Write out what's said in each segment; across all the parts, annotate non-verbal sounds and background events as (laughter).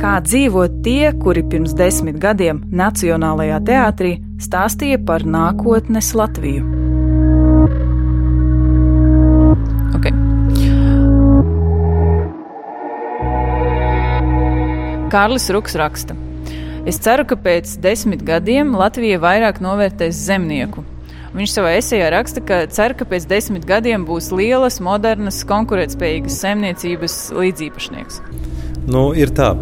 kā dzīvo tie, kuri pirms desmit gadiem Nacionālajā teātrī stāstīja par nākotnes Latviju. Okay. Kārlis Ruks raksta. Es ceru, ka pēc desmit gadiem Latvija vairāk novērtēs zemnieku. Viņš savā esejā raksta, ka cer, ka pēc desmit gadiem būs lielas, modernas, konkurētspējīgas saimniecības līdzīpašnieks. Nu, ir tā,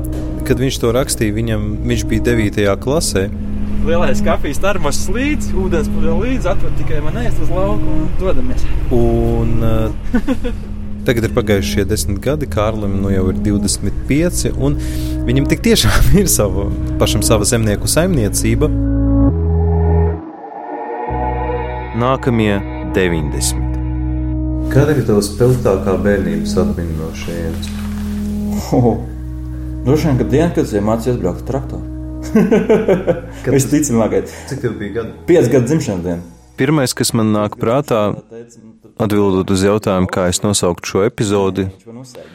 kad viņš to rakstīja, viņam, viņš bija 9. klasē. Lielais kafijas termos līdzi, ūdens pudeles līdzi, atver tikai man ēst uz lauku un dodamies. Un, uh, Tagad ir pagājuši šie desmit gadi, Kārlim nu jau ir 25, un viņam tik tiešām (laughs) ir sava, pašam sava zemnieku saimniecība. Nākamie 90. Kāda ir tava spilgtākā bērnības atmiņa no šejienes? Oh, droši vien, ka diena, kad es mācījos braukt ar traktoru. (laughs) (laughs) Visticamāk, Cik tev bija gadi? 5 gadu dzimšanas diena. Pirmais, kas man nāk prātā, atbildot uz jautājumu, kā es nosauktu šo epizodi,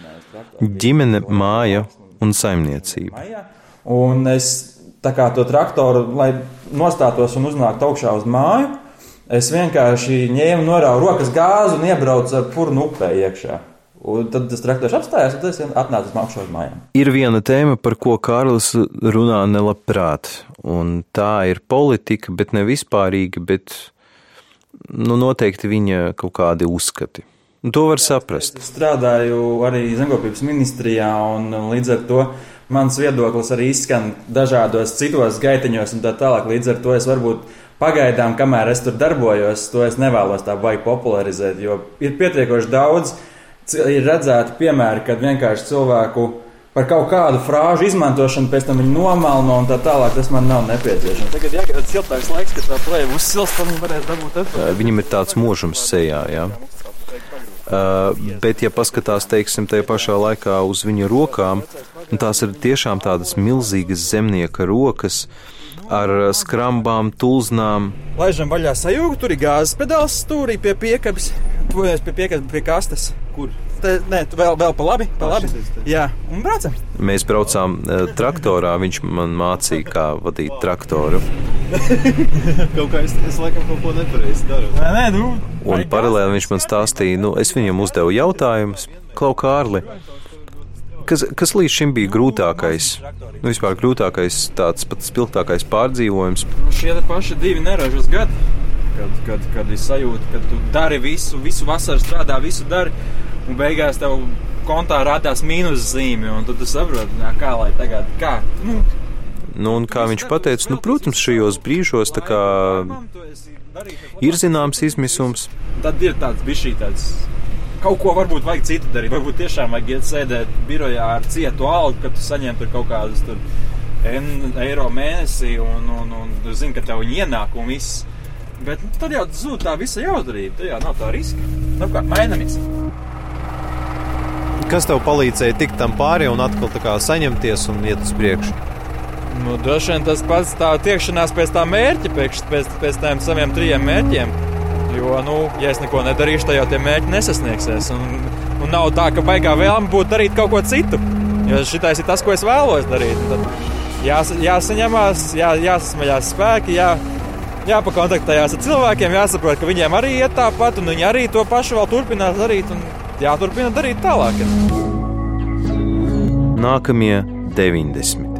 - ģimene, māja un saimniecība. Un es tā kā to traktoru, lai nostātos un uznāktu augšā uz māju, es vienkārši ņēmu norāvu rokas gāzi un iebraucu ar purnu upē iekšā. Un tad tas traktors apstājās, un tas atnāca uz augšu mājām. Ir viena tēma, par ko Kārlis runā nelabprāt, un tā ir politika, bet ne vispārīga, bet nu, noteikti viņa kaut kādi uzskati. Un to var saprast. Es strādāju arī zemkopības ministrijā, un līdz ar to mans viedoklis arī izskan dažādos citos gaitiņos, un tā tālāk. Līdz ar to es varbūt pagaidām, kamēr es tur darbojos, to es nevēlos tā baigi popularizēt, jo ir pietiekoši daudz ir redzēti piemēri, kad vienkārši cilvēku par kaut kādu frāžu izmantošanu, pēc tam viņi nomalno un tā tālāk. Tas man nav nepieciešams. Tagad, ja ir siltāks laiks, kad tā plēve uzsilst, tad viņi varēs dabūt atpakaļ. Viņam ir tāds mūžums sejā, jā. Uh, bet, ja paskatās, teiksim, tajā pašā laikā uz viņa rokām, nu, tās ir tiešām tādas milzīgas zemnieka rokas ar skrambām, tulznām. Laižam vaļā sajūgu, tur ir gāzes pedāls stūrī pie piekabes, tuvojamies pie piekabes, pie kastes. Kur? Te, nē, tu vēl, vēl pa labi, pa labi. Jā, un braucam. Mēs braucām uh, traktorā, viņš man mācīja, kā vadīt traktoru. (laughs) Kaut kā es, es laikam kaut ko nepareizi daru. Nē, nē, nu. Un paralēli viņš man stāstīja, nu, es viņam uzdevu jautājumus, Klau Kārli. Kas, kas līdz šim bija grūtākais? Nu, vispār grūtākais, tāds pat spilgtākais pārdzīvojums. Šie paši divi neražas gadi, kad, kad, kad ir sajūta, ka tu dari visu, visu vasaru strādā, visu dari, un beigās tev kontā rādās mīnus zīme, un tad tu saproti, kā lai tagad, kā, nu, Nu, un kā viņš teica, nu, protams, šajos brīžos kā ir zināms izmisums. Tad ir tāds bijis tāds. Kaut ko varbūt vajag citu darīt. Varbūt tiešām vajag iet sēdēt birojā ar cietu algu, ka tu saņem tur kaut kādus tur N eiro mēnesī un, un, un, un zini, ka tev viņi ienāk un viss. Bet nu, tad jau zūd tā visa jaudrība. Tad jau nav tā riska. Nu, kā mainamies. Kas tev palīdzēja tikt tam pāri un atkal tā kā saņemties un iet uz priekšu? Nu, droši vien tas pats tā tiekšanās pēc tā mērķa, pēc, pēc, pēc tiem saviem trijiem mērķiem. Jo, nu, ja es neko nedarīšu, tad jau tie mērķi nesasniegsies. Un, un nav tā, ka baigā vēlme būtu darīt kaut ko citu. Jo šitais ir tas, ko es vēlos darīt. Tad jās, jāsaņemās, jā, jāsasmaļās spēki, jā, jāpakontaktējās ar cilvēkiem, jāsaprot, ka viņiem arī iet tāpat, un viņi arī to pašu vēl turpinās darīt. Un jāturpina darīt tālāk. Nākamie 90.